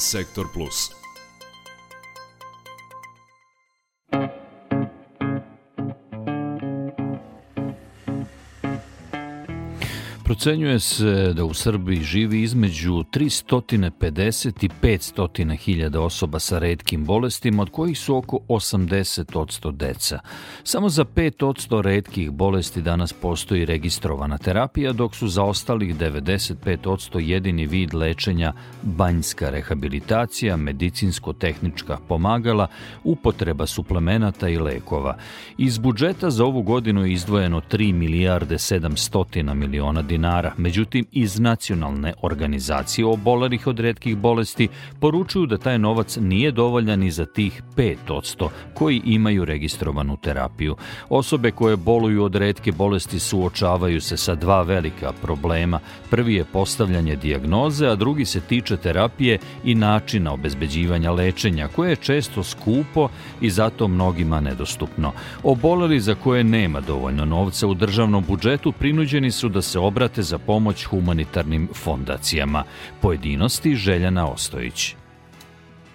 Sektor Plus. Procenjuje se da u Srbiji živi između 350 i 500 hiljada osoba sa redkim bolestima, od kojih su oko 80% deca. Samo za 5% redkih bolesti danas postoji registrovana terapija, dok su za ostalih 95% jedini vid lečenja banjska rehabilitacija, medicinsko-tehnička pomagala, upotreba suplemenata i lekova. Iz budžeta za ovu godinu je izdvojeno 3 milijarde 700 miliona dinara dinara. Međutim, iz nacionalne organizacije obolerih od redkih bolesti poručuju da taj novac nije dovoljan i za tih 5% koji imaju registrovanu terapiju. Osobe koje boluju od redke bolesti suočavaju se sa dva velika problema. Prvi je postavljanje dijagnoze, a drugi se tiče terapije i načina obezbeđivanja lečenja, koje je često skupo i zato mnogima nedostupno. Oboleli za koje nema dovoljno novca u državnom budžetu prinuđeni su da se obrate obrate za pomoć humanitarnim fondacijama. Pojedinosti Željana Ostojić.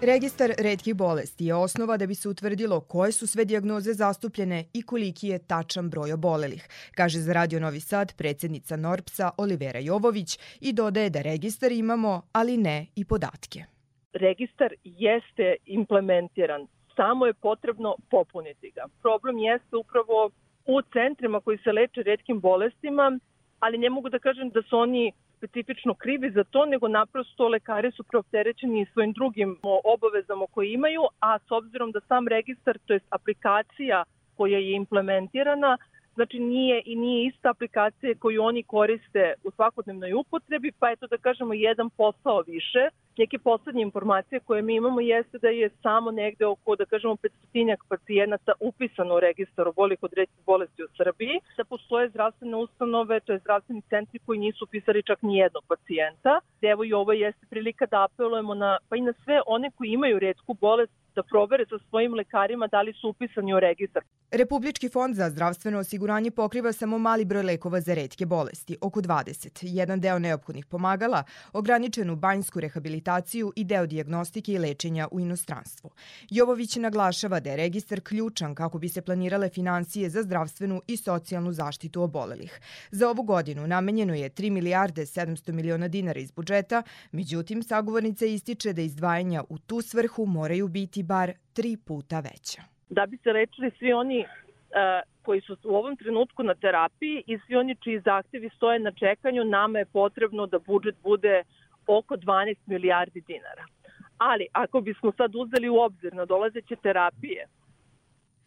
Registar redkih bolesti je osnova da bi se utvrdilo koje su sve dijagnoze zastupljene i koliki je tačan broj obolelih, kaže za Radio Novi Sad predsednica Norpsa Olivera Jovović i dodaje da registar imamo, ali ne i podatke. Registar jeste implementiran, samo je potrebno popuniti ga. Problem jeste upravo u centrima koji se leče redkim bolestima ali ne mogu da kažem da su oni specifično krivi za to, nego naprosto lekari su preopterećeni svojim drugim obavezama koje imaju, a s obzirom da sam registar, to je aplikacija koja je implementirana, znači nije i nije ista aplikacija koju oni koriste u svakodnevnoj upotrebi, pa eto da kažemo jedan posao više. Neke poslednje informacije koje mi imamo jeste da je samo negde oko, da kažemo, 500 pacijenata upisano u registar obolih od rećih bolesti u Srbiji, da postoje zdravstvene ustanove, to je zdravstveni centri koji nisu upisali čak ni jednog pacijenta. Evo i ovo jeste prilika da apelujemo na, pa i na sve one koji imaju redku bolest da provere sa svojim lekarima da li su upisani u registar. Republički fond za zdravstveno osiguranje pokriva samo mali broj lekova za redke bolesti, oko 20, jedan deo neophodnih pomagala, ograničenu banjsku rehabilitaciju i deo diagnostike i lečenja u inostranstvu. Jovović naglašava da je registar ključan kako bi se planirale financije za zdravstvenu i socijalnu zaštitu obolelih. Za ovu godinu namenjeno je 3 milijarde 700 miliona dinara iz budžeta, međutim, sagovornica ističe da izdvajanja u tu svrhu moraju biti bar tri puta veća. Da bi se lečili svi oni uh, koji su u ovom trenutku na terapiji i svi oni čiji zahtevi stoje na čekanju, nama je potrebno da budžet bude oko 12 milijardi dinara. Ali ako bismo sad uzeli u obzir na dolazeće terapije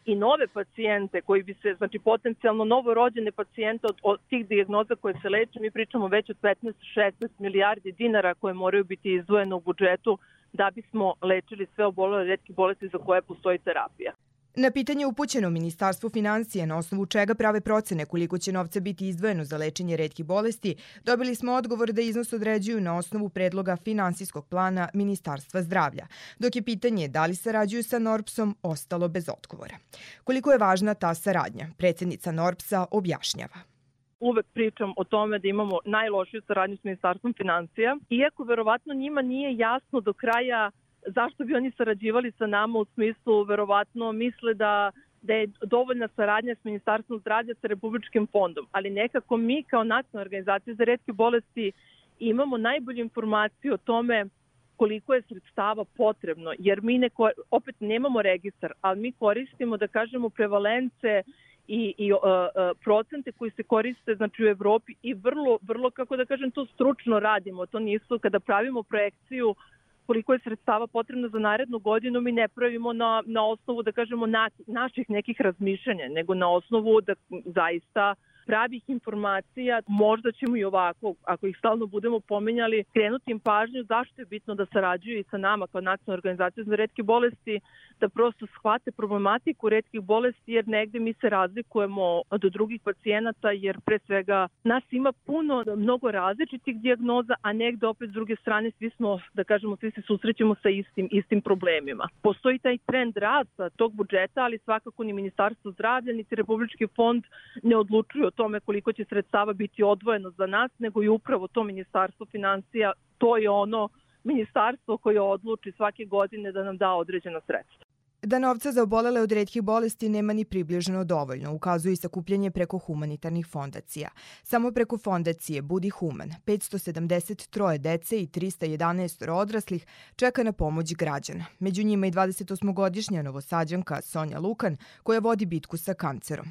i nove pacijente koji bi se, znači potencijalno novorođene pacijente od, od tih dijagnoza koje se leče, mi pričamo već od 15-16 milijardi dinara koje moraju biti izdvojene u budžetu da bismo lečili sve obolele redke bolesti za koje postoji terapija. Na pitanje upućeno Ministarstvu financije na osnovu čega prave procene koliko će novca biti izdvojeno za lečenje redkih bolesti, dobili smo odgovor da iznos određuju na osnovu predloga finansijskog plana Ministarstva zdravlja, dok je pitanje da li sarađuju sa Norpsom ostalo bez odgovora. Koliko je važna ta saradnja, predsednica Norpsa objašnjava uvek pričam o tome da imamo najlošiju saradnju s Ministarstvom financija, iako verovatno njima nije jasno do kraja zašto bi oni sarađivali sa nama u smislu verovatno misle da da je dovoljna saradnja s Ministarstvom zdravlja sa Republičkim fondom, ali nekako mi kao nacionalna organizacija za redke bolesti imamo najbolju informaciju o tome koliko je sredstava potrebno, jer mi ne, opet nemamo registar, ali mi koristimo, da kažemo, prevalence i, i uh, procente koji se koriste znači u Evropi i vrlo, vrlo, kako da kažem, to stručno radimo. To nisu, kada pravimo projekciju koliko je sredstava potrebno za narednu godinu, mi ne pravimo na, na osnovu, da kažemo, na, naših nekih razmišljanja, nego na osnovu da zaista uh, pravih informacija, možda ćemo i ovako, ako ih stalno budemo pominjali, krenuti im pažnju zašto je bitno da sarađuju i sa nama kao nacionalna organizacija za redke bolesti, da prosto shvate problematiku redkih bolesti, jer negde mi se razlikujemo od drugih pacijenata, jer pre svega nas ima puno, mnogo različitih dijagnoza, a negde opet s druge strane svi smo, da kažemo, svi se susrećemo sa istim, istim problemima. Postoji taj trend rasta tog budžeta, ali svakako ni Ministarstvo zdravlja, niti Republički fond ne odlučuju o tome koliko će sredstava biti odvojeno za nas, nego i upravo to Ministarstvo financija, to je ono ministarstvo koje odluči svake godine da nam da određena sredstva. Da novca za obolele od redkih bolesti nema ni približno dovoljno, ukazuje i sakupljanje preko humanitarnih fondacija. Samo preko fondacije Budi Human, 573 dece i 311 odraslih čeka na pomoć građana. Među njima i 28-godišnja novosađanka Sonja Lukan, koja vodi bitku sa kancerom.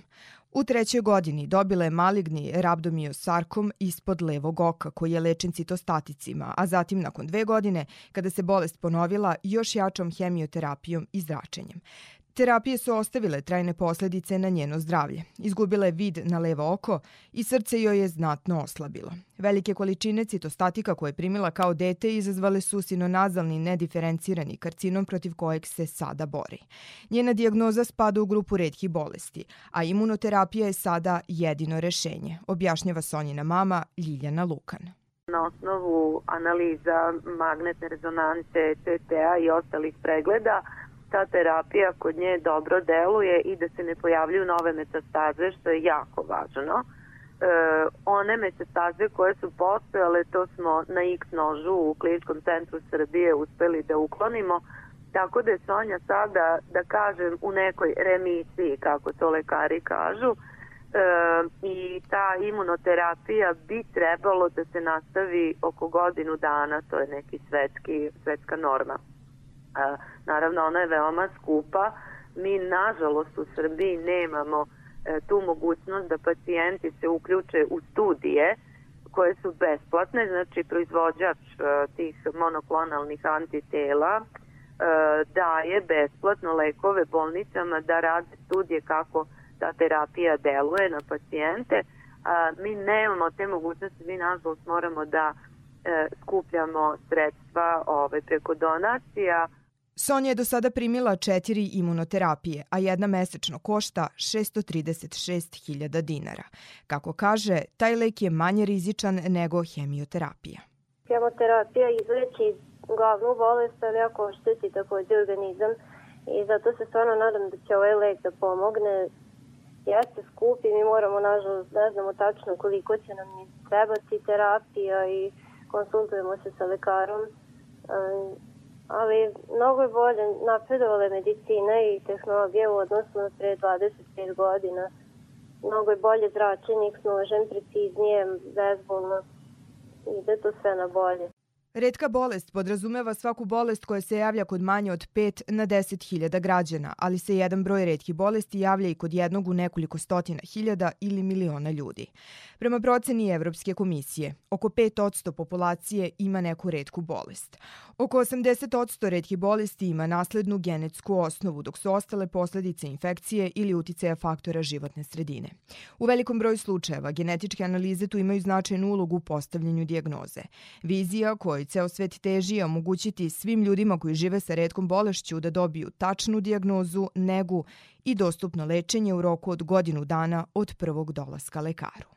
U trećoj godini dobila je maligni rabdomiosarkom ispod levog oka koji je lečen citostaticima, a zatim nakon dve godine, kada se bolest ponovila, još jačom hemioterapijom i zračenjem. Terapije su ostavile trajne posledice na njeno zdravlje. Izgubila je vid na levo oko i srce joj je znatno oslabilo. Velike količine citostatika koje je primila kao dete izazvale su sinonazalni nediferencirani karcinom protiv kojeg se sada bori. Njena dijagnoza spada u grupu redkih bolesti, a imunoterapija je sada jedino rešenje, objašnjava Sonjina mama Ljiljana Lukan. Na osnovu analiza magnetne rezonance, TTA i ostalih pregleda, ta terapija kod nje dobro deluje i da se ne pojavljuju nove metastaze, što je jako važno. E, one metastaze koje su postojale, to smo na X nožu u kliničkom centru Srbije uspeli da uklonimo, tako da je Sonja sada, da kažem, u nekoj remisiji, kako to lekari kažu, e, i ta imunoterapija bi trebalo da se nastavi oko godinu dana, to je neki svetski, svetska norma. Naravno, ona je veoma skupa. Mi, nažalost, u Srbiji nemamo e, tu mogućnost da pacijenti se uključe u studije koje su besplatne, znači proizvođač e, tih monoklonalnih antitela e, daje besplatno lekove bolnicama da rade studije kako ta terapija deluje na pacijente. Mi nemamo te mogućnosti, mi nažalost moramo da skupljamo sredstva ove, preko donacija, Sonja je do sada primila četiri imunoterapije, a jedna mesečno košta 636.000 dinara. Kako kaže, taj lek je manje rizičan nego hemioterapija. Hemoterapija izleči glavnu bolest, ali ako ošteti takođe organizam i zato se stvarno nadam da će ovaj lek da pomogne. Jeste skup i mi moramo, nažalost, ne znamo tačno koliko će nam trebati terapija i konsultujemo se sa lekarom ali mnogo je bolje napredovala medicina i tehnologija u odnosu na pre 25 godina. Mnogo je bolje zračenje s preciznije, bezbolno. Ide to sve na bolje. Redka bolest podrazumeva svaku bolest koja se javlja kod manje od 5 na 10.000 građana, ali se jedan broj redkih bolesti javlja i kod jednog u nekoliko stotina hiljada ili miliona ljudi. Prema proceni Evropske komisije, oko 5% populacije ima neku redku bolest. Oko 80% redkih bolesti ima naslednu genetsku osnovu, dok su ostale posledice infekcije ili uticaja faktora životne sredine. U velikom broju slučajeva genetičke analize tu imaju značajnu ulogu u postavljanju dijagnoze. Vizija kojoj ceo svet teži omogućiti svim ljudima koji žive sa redkom bolešću da dobiju tačnu dijagnozu, negu i dostupno lečenje u roku od godinu dana od prvog dolaska lekaru.